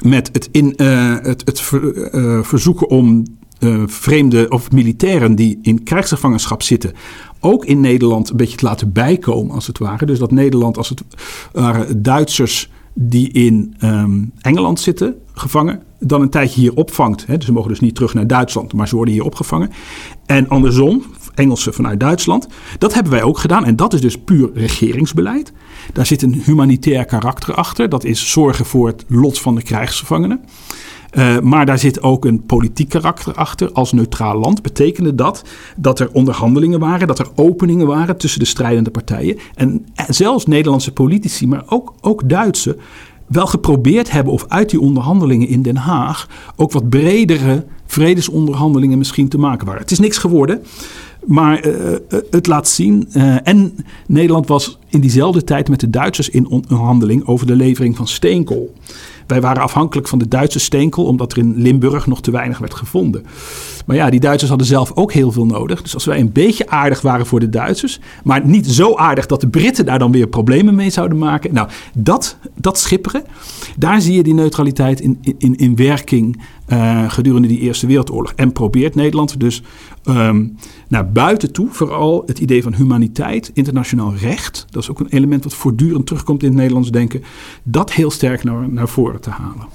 met het, in, uh, het, het ver, uh, verzoeken om vreemde of militairen die in krijgsgevangenschap zitten. Ook in Nederland een beetje te laten bijkomen als het ware. Dus dat Nederland als het ware Duitsers die in um, Engeland zitten, gevangen, dan een tijdje hier opvangt. Hè. Ze mogen dus niet terug naar Duitsland, maar ze worden hier opgevangen. En andersom, Engelsen vanuit Duitsland. Dat hebben wij ook gedaan. En dat is dus puur regeringsbeleid. Daar zit een humanitair karakter achter. Dat is zorgen voor het lot van de krijgsgevangenen. Uh, maar daar zit ook een politiek karakter achter. Als neutraal land betekende dat dat er onderhandelingen waren, dat er openingen waren tussen de strijdende partijen. En zelfs Nederlandse politici, maar ook, ook Duitse, wel geprobeerd hebben of uit die onderhandelingen in Den Haag ook wat bredere vredesonderhandelingen misschien te maken waren. Het is niks geworden. Maar uh, het laat zien. Uh, en Nederland was in diezelfde tijd met de Duitsers in onderhandeling over de levering van steenkool. Wij waren afhankelijk van de Duitse steenkool, omdat er in Limburg nog te weinig werd gevonden. Maar ja, die Duitsers hadden zelf ook heel veel nodig. Dus als wij een beetje aardig waren voor de Duitsers, maar niet zo aardig dat de Britten daar dan weer problemen mee zouden maken. Nou, dat, dat schipperen, daar zie je die neutraliteit in, in, in werking uh, gedurende die Eerste Wereldoorlog. En probeert Nederland dus um, naar buiten toe vooral het idee van humaniteit, internationaal recht. Dat is ook een element wat voortdurend terugkomt in het Nederlands denken. Dat heel sterk naar, naar voren te halen.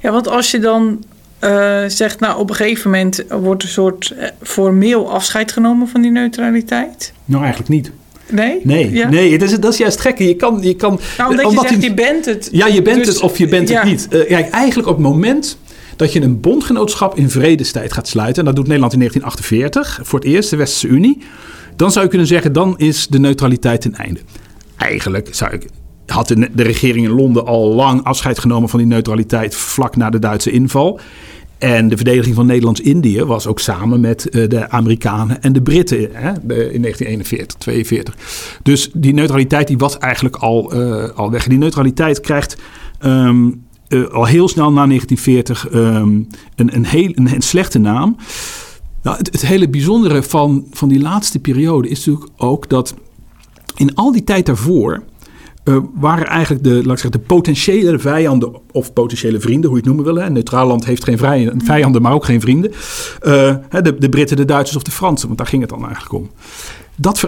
Ja, want als je dan uh, zegt, nou op een gegeven moment wordt een soort uh, formeel afscheid genomen van die neutraliteit? Nou, eigenlijk niet. Nee? Nee, ja. nee dat, is, dat is juist gek. Je kan, je kan, nou, omdat, omdat je zegt, je, je bent het. Ja, je bent dus, het of je bent ja. het niet. Uh, kijk, eigenlijk op het moment dat je een bondgenootschap in vredestijd gaat sluiten. En dat doet Nederland in 1948 voor het eerst, de Westerse Unie. Dan zou je kunnen zeggen, dan is de neutraliteit ten einde. Eigenlijk zou ik, had de, de regering in Londen al lang afscheid genomen van die neutraliteit vlak na de Duitse inval. En de verdediging van Nederlands-Indië was ook samen met uh, de Amerikanen en de Britten hè, in 1941, 42. Dus die neutraliteit die was eigenlijk al, uh, al weg. Die neutraliteit krijgt um, uh, al heel snel na 1940 um, een, een, heel, een, een slechte naam. Nou, het, het, hele bijzondere van, van die laatste periode is natuurlijk ook dat in al die tijd daarvoor uh, waren eigenlijk de, laat ik zeggen, de potentiële vijanden of potentiële vrienden, hoe je het noemen wil. Een neutraal land heeft geen vijanden, maar ook geen vrienden. Uh, de, de Britten, de Duitsers of de Fransen, want daar ging het dan eigenlijk om. Dat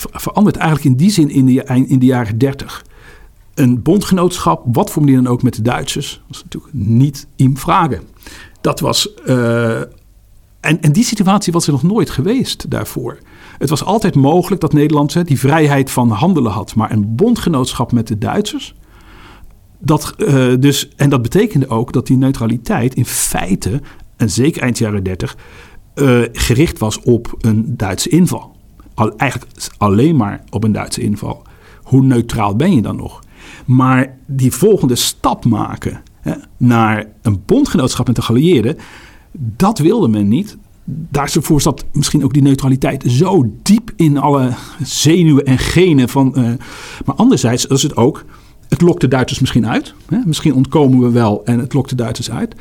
verandert eigenlijk in die zin in de, in de jaren dertig een bondgenootschap, wat voor manier dan ook met de Duitsers, was natuurlijk niet in vragen. Dat was. Uh, en, en die situatie was er nog nooit geweest daarvoor. Het was altijd mogelijk dat Nederland die vrijheid van handelen had. Maar een bondgenootschap met de Duitsers. Dat, uh, dus, en dat betekende ook dat die neutraliteit in feite, en zeker eind jaren 30, uh, gericht was op een Duitse inval. Al, eigenlijk alleen maar op een Duitse inval. Hoe neutraal ben je dan nog? Maar die volgende stap maken hè, naar een bondgenootschap met de geallieerden, dat wilde men niet. Daarvoor zat misschien ook die neutraliteit zo diep in alle zenuwen en genen van. Uh, maar anderzijds is het ook. Het lokt de Duitsers misschien uit. Hè? Misschien ontkomen we wel en het lokt de Duitsers uit.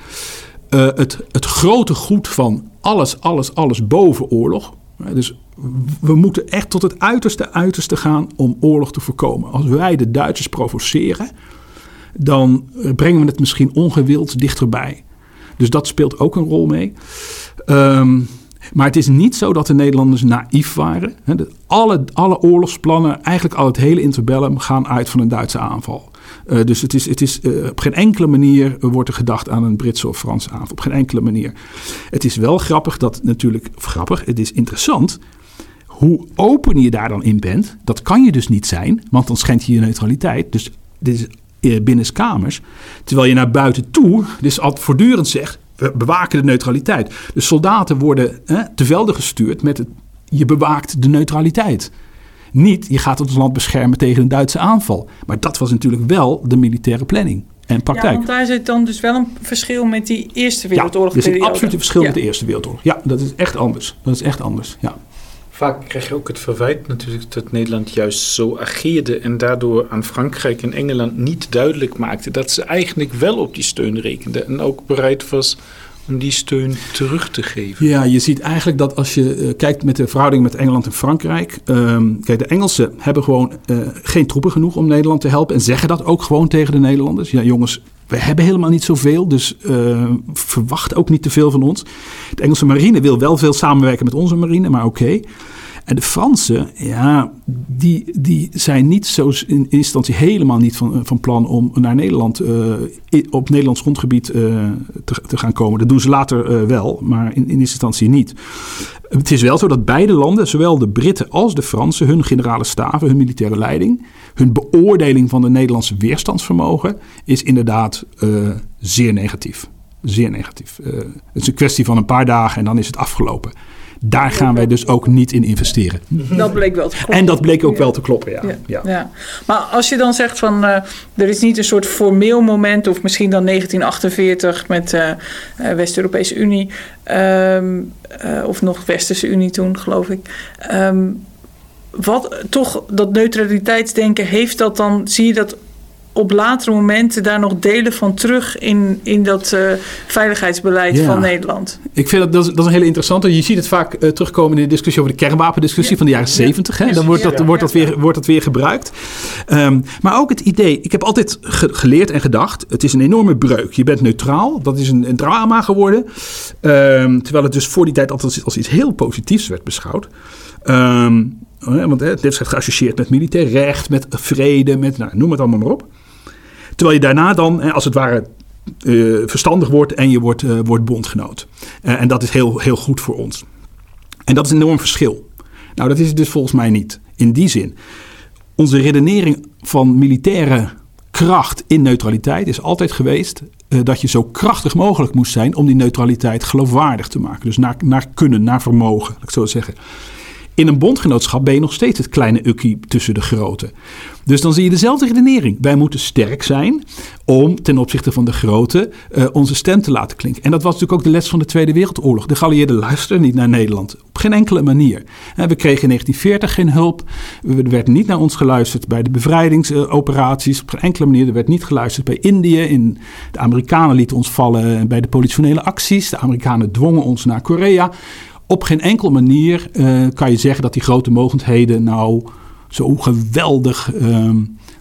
Uh, het, het grote goed van alles, alles, alles boven oorlog. Dus we moeten echt tot het uiterste, uiterste gaan om oorlog te voorkomen. Als wij de Duitsers provoceren, dan brengen we het misschien ongewild dichterbij. Dus dat speelt ook een rol mee. Um, maar het is niet zo dat de Nederlanders naïef waren. Alle, alle oorlogsplannen, eigenlijk al het hele interbellum, gaan uit van een Duitse aanval. Uh, dus het is, het is, uh, op geen enkele manier wordt er gedacht aan een Britse of Franse aanval. Op geen enkele manier. Het is wel grappig dat natuurlijk, grappig, het is interessant hoe open je daar dan in bent, dat kan je dus niet zijn, want dan schendt je je neutraliteit. Dus dit is binnenskamers. Terwijl je naar buiten toe, dus altijd voortdurend zegt, we bewaken de neutraliteit. De soldaten worden hè, te velden gestuurd met het, je bewaakt de neutraliteit. Niet, je gaat ons land beschermen tegen een Duitse aanval. Maar dat was natuurlijk wel de militaire planning en praktijk. Ja, want daar zit dan dus wel een verschil met die Eerste Wereldoorlog. Ja, er is een absoluut verschil met de Eerste Wereldoorlog. Ja, dat is echt anders. Dat is echt anders, ja. Vaak krijg je ook het verwijt natuurlijk dat Nederland juist zo ageerde en daardoor aan Frankrijk en Engeland niet duidelijk maakte dat ze eigenlijk wel op die steun rekenden en ook bereid was om die steun terug te geven. Ja, je ziet eigenlijk dat als je uh, kijkt met de verhouding met Engeland en Frankrijk. Uh, kijk, de Engelsen hebben gewoon uh, geen troepen genoeg om Nederland te helpen. En zeggen dat ook gewoon tegen de Nederlanders. Ja, jongens, we hebben helemaal niet zoveel, dus uh, verwacht ook niet te veel van ons. De Engelse marine wil wel veel samenwerken met onze marine, maar oké. En de Fransen, ja, die, die zijn niet zo in instantie helemaal niet van, van plan om naar Nederland, uh, op Nederlands grondgebied uh, te, te, gaan komen. Dat doen ze later wel, maar in, in instantie niet. Het is wel zo dat beide landen, zowel de Britten als de Fransen, hun generale staven, hun militaire leiding, hun beoordeling van de Nederlandse weerstandsvermogen is inderdaad zeer negatief. Zeer negatief. het is een kwestie van een paar dagen en dan is het afgelopen. Daar gaan wij dus ook niet in investeren. Dat bleek wel te kloppen. En dat bleek ook ja. wel te kloppen, ja. Ja. ja. ja. Maar als je dan zegt van uh, er is niet een soort formeel moment, of misschien dan 1948 met de uh, West-Europese Unie, um, of nog Westerse Unie toen, geloof ik. Um, wat toch dat neutraliteitsdenken heeft dat dan, zie je dat op latere momenten daar nog delen van terug in, in dat uh, veiligheidsbeleid ja. van Nederland? Ik vind dat, dat, is, dat is een hele interessante. Je ziet het vaak uh, terugkomen in de discussie over de kernwapendiscussie ja. van de jaren zeventig. Ja. Dan wordt dat, wordt, dat weer, wordt dat weer gebruikt. Um, maar ook het idee, ik heb altijd ge geleerd en gedacht, het is een enorme breuk. Je bent neutraal, dat is een, een drama geworden. Um, terwijl het dus voor die tijd altijd als iets heel positiefs werd beschouwd. Um, want het is geassocieerd met militair recht, met vrede, met nou, noem het allemaal maar op. Terwijl je daarna dan, als het ware, uh, verstandig wordt en je wordt, uh, wordt bondgenoot. Uh, en dat is heel, heel goed voor ons. En dat is een enorm verschil. Nou, dat is het dus volgens mij niet. In die zin, onze redenering van militaire kracht in neutraliteit is altijd geweest dat je zo krachtig mogelijk moest zijn om die neutraliteit geloofwaardig te maken. Dus naar, naar kunnen, naar vermogen, laat ik zo zeggen. In een bondgenootschap ben je nog steeds het kleine ukkie tussen de grote. Dus dan zie je dezelfde redenering. Wij moeten sterk zijn om ten opzichte van de grote uh, onze stem te laten klinken. En dat was natuurlijk ook de les van de Tweede Wereldoorlog. De geallieerden luisterden niet naar Nederland. Op geen enkele manier. We kregen in 1940 geen hulp. Er werd niet naar ons geluisterd bij de bevrijdingsoperaties. Op geen enkele manier. Er werd niet geluisterd bij Indië. In, de Amerikanen lieten ons vallen bij de politionele acties. De Amerikanen dwongen ons naar Korea. Op geen enkele manier uh, kan je zeggen dat die grote mogendheden nou zo geweldig, uh,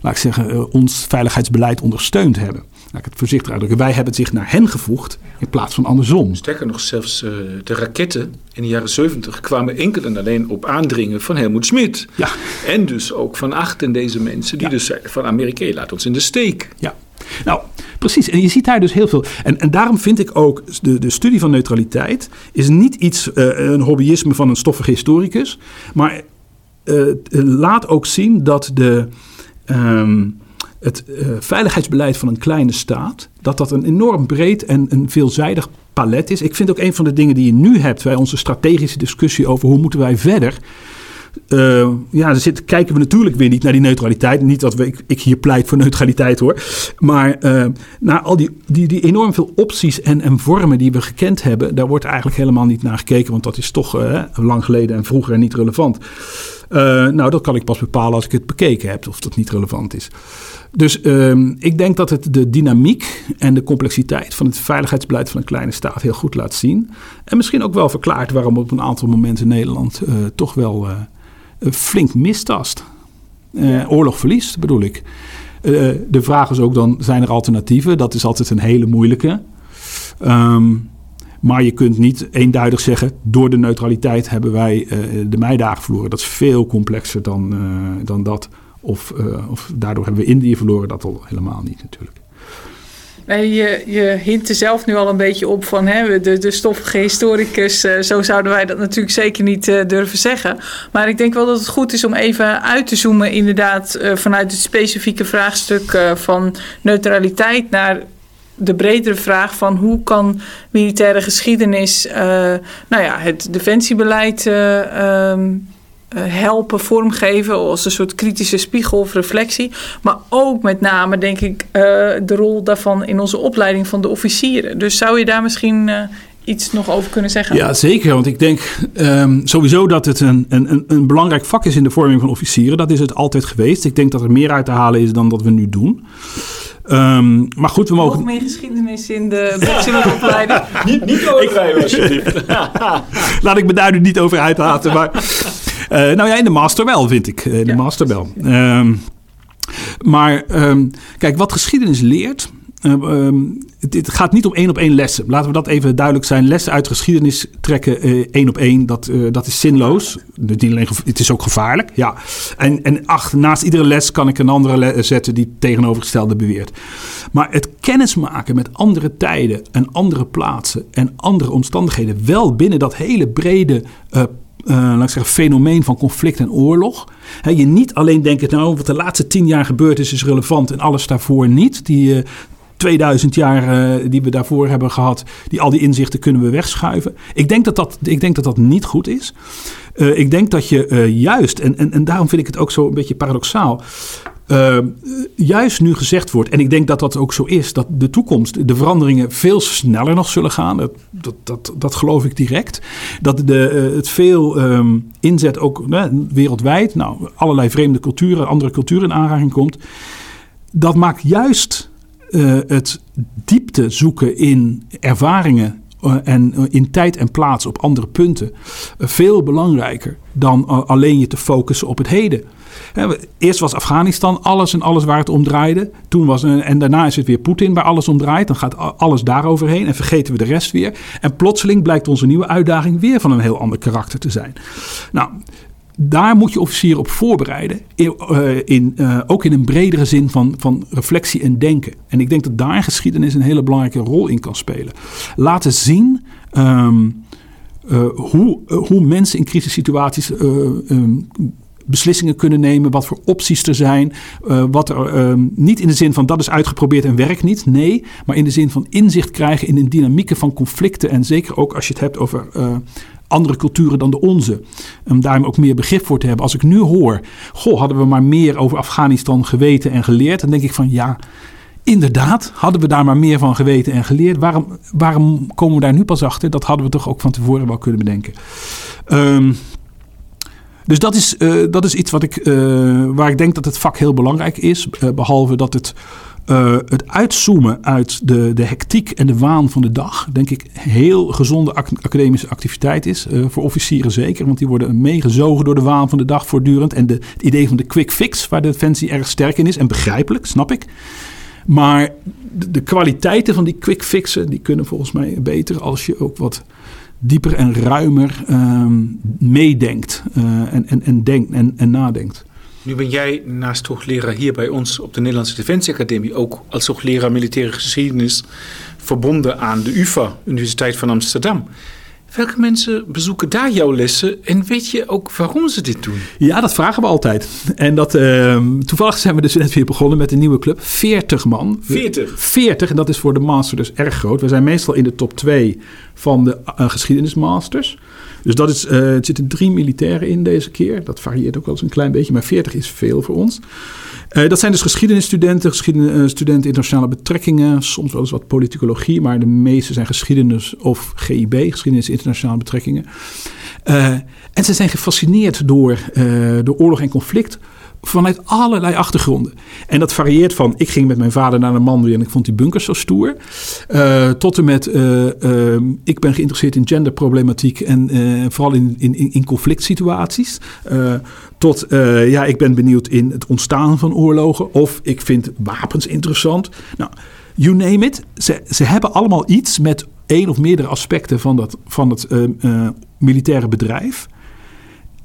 laat ik zeggen, uh, ons veiligheidsbeleid ondersteund hebben. Laat ik het voorzichtig uitdrukken. Wij hebben zich naar hen gevoegd in plaats van andersom. Sterker nog, zelfs uh, de raketten in de jaren 70 kwamen enkel en alleen op aandringen van Helmoet Schmidt. Ja. En dus ook van achter deze mensen die ja. dus zeiden van Amerika, laat ons in de steek. Ja. Nou, precies. En je ziet daar dus heel veel. En, en daarom vind ik ook de, de studie van neutraliteit is niet iets, uh, een hobbyisme van een stoffige historicus. Maar uh, laat ook zien dat de, um, het uh, veiligheidsbeleid van een kleine staat, dat dat een enorm breed en een veelzijdig palet is. Ik vind ook een van de dingen die je nu hebt bij onze strategische discussie over hoe moeten wij verder. Uh, ja, dan kijken we natuurlijk weer niet naar die neutraliteit. Niet dat we, ik, hier pleit voor neutraliteit hoor. Maar uh, naar al die, die, die enorm veel opties en, en vormen die we gekend hebben. Daar wordt eigenlijk helemaal niet naar gekeken. Want dat is toch lang geleden en vroeger niet relevant. Nou, dat kan ik pas bepalen als ik het bekeken heb. Of dat niet relevant is. Dus ik denk dat het de dynamiek en de complexiteit van het veiligheidsbeleid van een kleine staat heel goed laat zien. En misschien ook wel verklaart waarom op een aantal momenten Nederland toch wel flink mistast. Oorlog verliest, bedoel ik. De vraag is ook dan, zijn er alternatieven? Dat is altijd een hele moeilijke. Um, maar je kunt niet eenduidig zeggen, door de neutraliteit hebben wij uh, de meidagen verloren. Dat is veel complexer dan, dan dat. Of, of daardoor hebben we Indië verloren, dat al helemaal niet natuurlijk. Je, je hint er zelf nu al een beetje op van hè, de, de stoffige historicus. Zo zouden wij dat natuurlijk zeker niet durven zeggen. Maar ik denk wel dat het goed is om even uit te zoomen, inderdaad, vanuit het specifieke vraagstuk van neutraliteit naar de bredere vraag van hoe kan militaire geschiedenis nou ja, het defensiebeleid. Um, helpen vormgeven als een soort kritische spiegel of reflectie. Maar ook met name, denk ik, de rol daarvan in onze opleiding van de officieren. Dus zou je daar misschien iets nog over kunnen zeggen? Ja, zeker. Want ik denk um, sowieso dat het een, een, een belangrijk vak is in de vorming van officieren. Dat is het altijd geweest. Ik denk dat er meer uit te halen is dan dat we nu doen. Um, maar goed, we mogen... Nog meer geschiedenis in de niet, niet overdrijven alsjeblieft. Laat ik me daar nu niet over uitlaten. Maar, uh, nou ja, in de master wel, vind ik. In de master wel. Um, maar kijk, wat geschiedenis leert... Um, het, gaat niet om één op één lessen. Laten we dat even duidelijk zijn. Lessen uit geschiedenis trekken uh, één op één, dat, uh, dat is zinloos. Alleen, het is ook gevaarlijk. Ja. En, en naast iedere les kan ik een andere zetten die tegenovergestelde beweert. Maar het kennismaken met andere tijden en andere plaatsen en andere omstandigheden, wel binnen dat hele brede laat ik zeggen, fenomeen van conflict en oorlog. je niet alleen denken, nou, wat de laatste tien jaar gebeurd is, is relevant en alles daarvoor niet. Die, 2000 jaar uh, die we daarvoor hebben gehad, die, al die inzichten kunnen we wegschuiven. Ik denk dat dat, ik denk dat, dat niet goed is. Uh, ik denk dat je uh, juist, en, en, en daarom vind ik het ook zo een beetje paradoxaal. juist nu gezegd wordt, en ik denk dat dat ook zo is, dat de toekomst, de veranderingen veel sneller nog zullen gaan. Dat, dat, dat, dat geloof ik direct. Dat de, het veel um, inzet ook wereldwijd, nou, allerlei vreemde culturen, andere culturen in aanraking komt. Dat maakt juist uh, het diepte zoeken in ervaringen uh, en uh, in tijd en plaats op andere punten veel belangrijker dan alleen je te focussen op het heden. Eerst was Afghanistan alles en alles waar het om draaide. Toen was, en daarna is het weer Poetin waar alles om draait. Dan gaat alles daaroverheen en vergeten we de rest weer. En plotseling blijkt onze nieuwe uitdaging weer van een heel ander karakter te zijn. Nou, daar moet je officier op voorbereiden. In, uh, in, uh, ook in een bredere zin van, van reflectie en denken. En ik denk dat daar geschiedenis een hele belangrijke rol in kan spelen. Laten zien um, uh, hoe, hoe mensen in crisissituaties um, beslissingen kunnen nemen, wat voor opties er zijn. Wat er, uh, niet in de zin van dat is uitgeprobeerd en werkt niet. Nee, maar in de zin van inzicht krijgen in de dynamieken van conflicten. En zeker ook als je het hebt over andere culturen dan de onze. Om daar ook meer begrip voor te hebben. Als ik nu hoor, goh, hadden we maar meer over Afghanistan geweten en geleerd. Dan denk ik van ja, inderdaad, hadden we daar maar meer van geweten en geleerd. Waarom, waarom komen we daar nu pas achter? Dat hadden we toch ook van tevoren wel kunnen bedenken. Um, dus dat is, uh, dat is iets wat ik, uh, waar ik denk dat het vak heel belangrijk is. Uh, behalve dat het uh, het uitzoomen uit de, de hectiek en de waan van de dag, denk ik, heel gezonde academische activiteit is. Uh, voor officieren zeker, want die worden meegezogen door de waan van de dag voortdurend. En de, het idee van de quick fix, waar de Defensie erg sterk in is, en begrijpelijk, snap ik. Maar de, de kwaliteiten van die quick fixen, die kunnen volgens mij beter als je ook wat dieper en ruimer um, meedenkt uh, en, en, en, denkt en, en nadenkt. Nu ben jij naast hoogleraar hier bij ons op de Nederlandse Defensieacademie ook als hoogleraar militaire geschiedenis verbonden aan de UvA, Universiteit van Amsterdam. Welke mensen bezoeken daar jouw lessen en weet je ook waarom ze dit doen? Ja, dat vragen we altijd. En dat, uh, toevallig zijn we dus net weer begonnen met een nieuwe club. 40 man. 40? 40, en dat is voor de master dus erg groot. We zijn meestal in de top 2 van de uh, geschiedenismasters. Dus dat is, uh, het zitten drie militairen in deze keer. Dat varieert ook wel eens een klein beetje, maar 40 is veel voor ons. Uh, dat zijn dus geschiedenisstudenten, geschiedenisstudenten uh, internationale betrekkingen, soms wel eens wat politicologie, maar de meeste zijn geschiedenis of GIB, geschiedenis internationale betrekkingen. En ze zijn gefascineerd door, door oorlog en conflict vanuit allerlei achtergronden. En dat varieert van, ik ging met mijn vader naar de Mandu en ik vond die bunkers zo stoer. Uh, tot en met, uh, uh, ik ben geïnteresseerd in genderproblematiek en vooral in, in, in conflict situaties. tot, ja, ik ben benieuwd in het ontstaan van oorlogen. Of ik vind wapens interessant. Nou, you name it. Ze, ze hebben allemaal iets met één of meerdere aspecten van, dat, van het militaire bedrijf.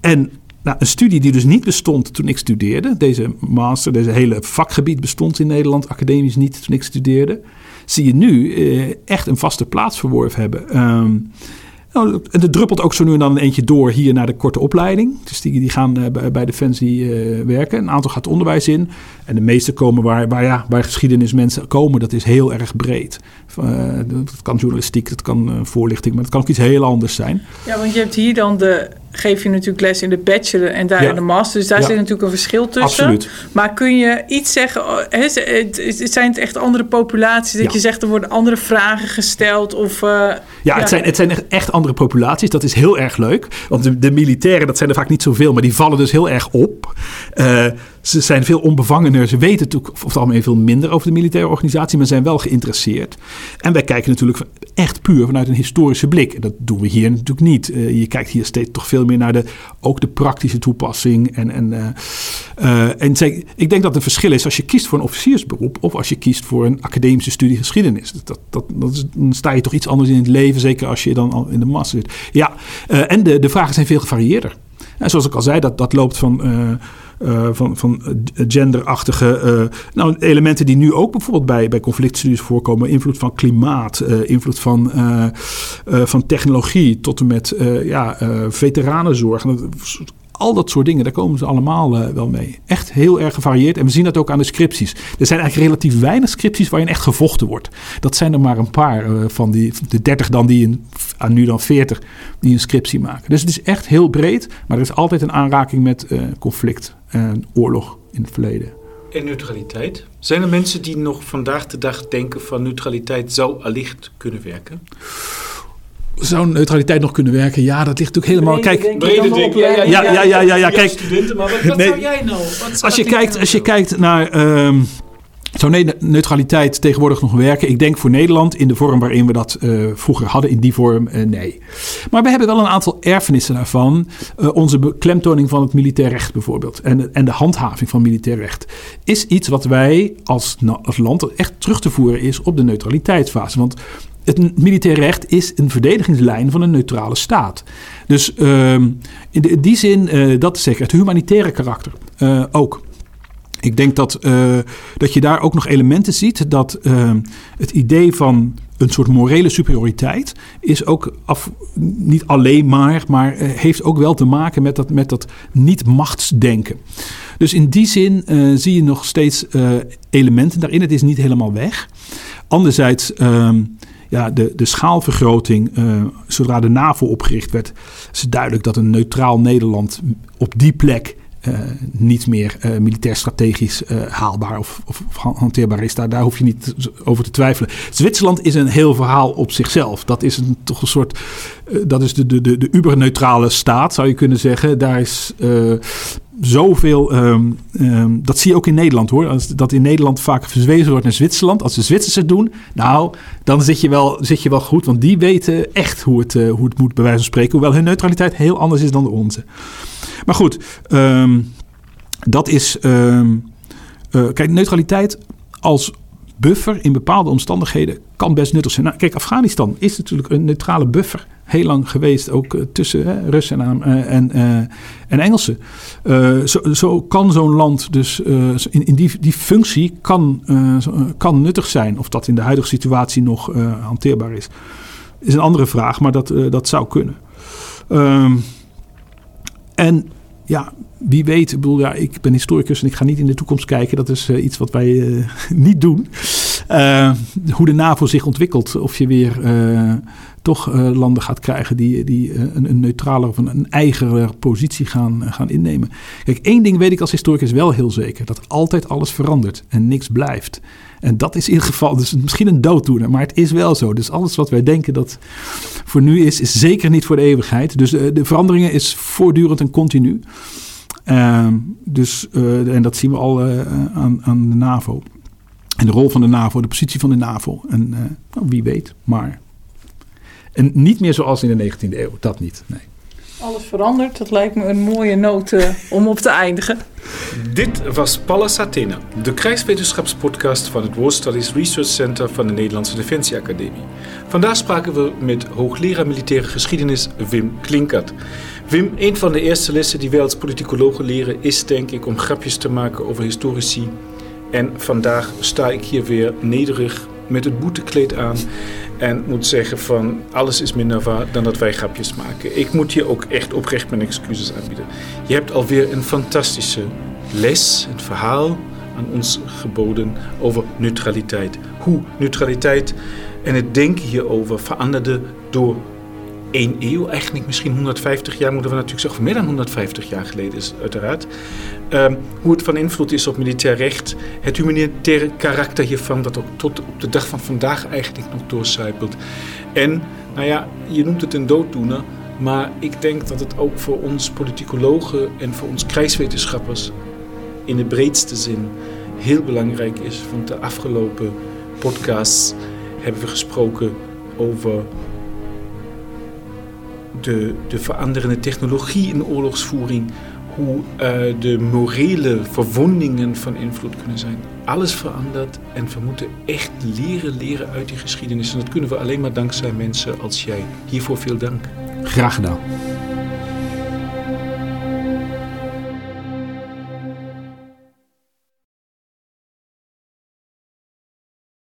En nou, een studie die dus niet bestond toen ik studeerde. Deze master, deze hele vakgebied bestond in Nederland academisch niet toen ik studeerde. Zie je nu eh, echt een vaste plaats verworven hebben. Um, nou, er druppelt ook zo nu en dan een eentje door hier naar de korte opleiding. Dus die, die gaan uh, bij, Defensie uh, werken. Een aantal gaat onderwijs in. En de meeste komen waar, waar, ja, waar geschiedenismensen komen. Dat is heel erg breed. Uh, dat kan journalistiek, dat kan voorlichting, maar dat kan ook iets heel anders zijn. Ja, want je hebt hier dan de geef je natuurlijk les in de bachelor en daar Ja. in de master. Dus daar Ja. zit natuurlijk een verschil tussen. Absoluut. Maar kun je iets zeggen? oh, zijn het echt andere populaties? Dat Ja. je zegt er worden andere vragen gesteld? Of, eh, Ja, het zijn, het zijn echt- andere populaties. Dat is heel erg leuk. Want de, de militairen, dat zijn er vaak niet zoveel, maar die vallen dus heel erg op. Eh, ze zijn veel onbevangener. Ze weten natuurlijk over het algemeen veel minder over de militaire organisatie, maar zijn wel geïnteresseerd. En wij kijken natuurlijk echt puur vanuit een historische blik. En dat doen we hier natuurlijk niet. Eh, je kijkt hier steeds toch veel meer naar de, ook de praktische toepassing. En, en, eh, eh, en ik denk dat het verschil is als je kiest voor een officiersberoep of als je kiest voor een academische studie geschiedenis. Dat, dat, dat dan sta je toch iets anders in het leven, zeker als je dan al in de massa zit. Ja, en de, de vragen zijn veel gevarieerder. En zoals ik al zei, dat, dat loopt van, eh, eh, van, van genderachtige eh, nou, elementen die nu ook bijvoorbeeld bij, bij conflictstudies voorkomen. Invloed van klimaat, invloed van, van technologie tot en met ja, veteranenzorg. Al dat soort dingen, daar komen ze allemaal eh, wel mee. Echt heel erg gevarieerd. En we zien dat ook aan de scripties. Er zijn eigenlijk relatief weinig scripties waarin echt gevochten wordt. Dat zijn er maar een paar eh, van die, de 30 dan die een, aan nu dan 40 die een scriptie maken. Dus het is echt heel breed, maar er is altijd een aanraking met eh, conflict en oorlog in het verleden. En neutraliteit? Zijn er mensen die nog vandaag de dag denken van neutraliteit zou allicht kunnen werken? Zou neutraliteit nog kunnen werken? Ja, dat ligt natuurlijk helemaal. Kijk, Ja, ja, ja, ja, ja, kijk. Studenten, maar wat, wat Nee. zou jij nou? Wat Als je, kijkt, ding als je nou kijkt naar. ehm, zou ne- neutraliteit tegenwoordig nog werken? Ik denk voor Nederland in de vorm waarin we dat eh, vroeger hadden, in die vorm, eh, nee. Maar we hebben wel een aantal erfenissen daarvan. Eh, onze beklemtoning van het militair recht bijvoorbeeld. En, en de handhaving van militair recht. Is iets wat wij als, als land echt terug te voeren is op de neutraliteitsfase. Want het militair recht is een verdedigingslijn van een neutrale staat. Dus ehm, in, die zin, eh, dat is zeker het humanitaire karakter eh, ook. Ik denk dat, eh, dat je daar ook nog elementen ziet dat eh, het idee van een soort morele superioriteit is ook af, niet alleen maar, maar heeft ook wel te maken met dat, met dat niet-machtsdenken. Dus in die zin zie je nog steeds elementen daarin. Het is niet helemaal weg. Anderzijds, ehm, ja, de, de schaalvergroting, eh, zodra de NAVO opgericht werd, is het duidelijk dat een neutraal Nederland op die plek eh, niet meer eh, militair strategisch haalbaar of, of, hanteerbaar is. Daar, daar hoef je niet over te twijfelen. Zwitserland is een heel verhaal op zichzelf. Dat is een, toch een soort. dat is de, de, de, de uberneutrale staat, zou je kunnen zeggen. Daar is. Zoveel, ehm, ehm, dat zie je ook in Nederland hoor. Als, dat in Nederland vaak verzwezen wordt naar Zwitserland. Als de Zwitsers het doen, nou, dan zit je wel, zit je wel goed. Want die weten echt hoe het, eh, hoe het moet, bij wijze van spreken. Hoewel hun neutraliteit heel anders is dan de onze. Maar goed, ehm, dat is. eh, kijk, neutraliteit als buffer in bepaalde omstandigheden kan best nuttig zijn. Nou, kijk, Afghanistan is natuurlijk een neutrale buffer. Heel lang geweest, ook eh, tussen hè, Russen en, eh, en, eh, en Engelsen. Zo, zo kan zo'n land dus in, in die, die functie kan, kan nuttig zijn. Of dat in de huidige situatie nog hanteerbaar is, is een andere vraag, maar dat, dat zou kunnen. Ehm, en ja, wie weet, ik bedoel, ja, ik ben historicus en ik ga niet in de toekomst kijken. Dat is iets wat wij niet doen. Hoe de NAVO zich ontwikkelt. Of je weer toch eh, landen gaat krijgen die, die eh, een, een neutrale of een, een eigener positie gaan, eh, gaan innemen. Kijk, één ding weet ik als historicus wel heel zeker. Dat altijd alles verandert en niks blijft. En dat is in ieder geval dus misschien een dooddoener, maar het is wel zo. Dus alles wat wij denken dat voor nu is, is zeker niet voor de eeuwigheid. Dus eh, de veranderingen is voortdurend en continu. Ehm, dus, en dat zien we al aan, aan de NAVO. En de rol van de NAVO, de positie van de NAVO. En nou, wie weet, maar. En niet meer zoals in de 19e eeuw, dat niet. Nee. Alles verandert. Dat lijkt me een mooie noot eh, om op te eindigen. Dit was Pallas Athena, de krijgswetenschapspodcast van het War Studies Research Center van de Nederlandse Defensieacademie. Vandaag spraken we met hoogleraar militaire geschiedenis Wim Klinkert. Wim, een van de eerste lessen die wij als politicologen leren is denk ik om grapjes te maken over historici. En vandaag sta ik hier weer nederig met het boetekleed aan en moet zeggen van alles is minder dan dat wij grapjes maken. Ik moet je ook echt oprecht mijn excuses aanbieden. Je hebt alweer een fantastische les, een verhaal aan ons geboden over neutraliteit. Hoe neutraliteit en het denken hierover veranderde door één eeuw, eigenlijk misschien 150 jaar, moeten we natuurlijk zeggen, meer dan 150 jaar geleden is uiteraard. Um, hoe het van invloed is op militair recht, het humanitaire karakter hiervan, dat ook tot op de dag van vandaag eigenlijk nog doorcijpelt. En, nou ja, je noemt het een dooddoener, maar ik denk dat het ook voor ons politicologen en voor ons krijgswetenschappers in de breedste zin heel belangrijk is. Want de afgelopen podcasts hebben we gesproken over de, de veranderende technologie in oorlogsvoering, hoe uh, de morele verwondingen van invloed kunnen zijn. Alles verandert en we moeten echt leren leren uit die geschiedenis. En dat kunnen we alleen maar dankzij mensen als jij. Hiervoor veel dank. Graag gedaan.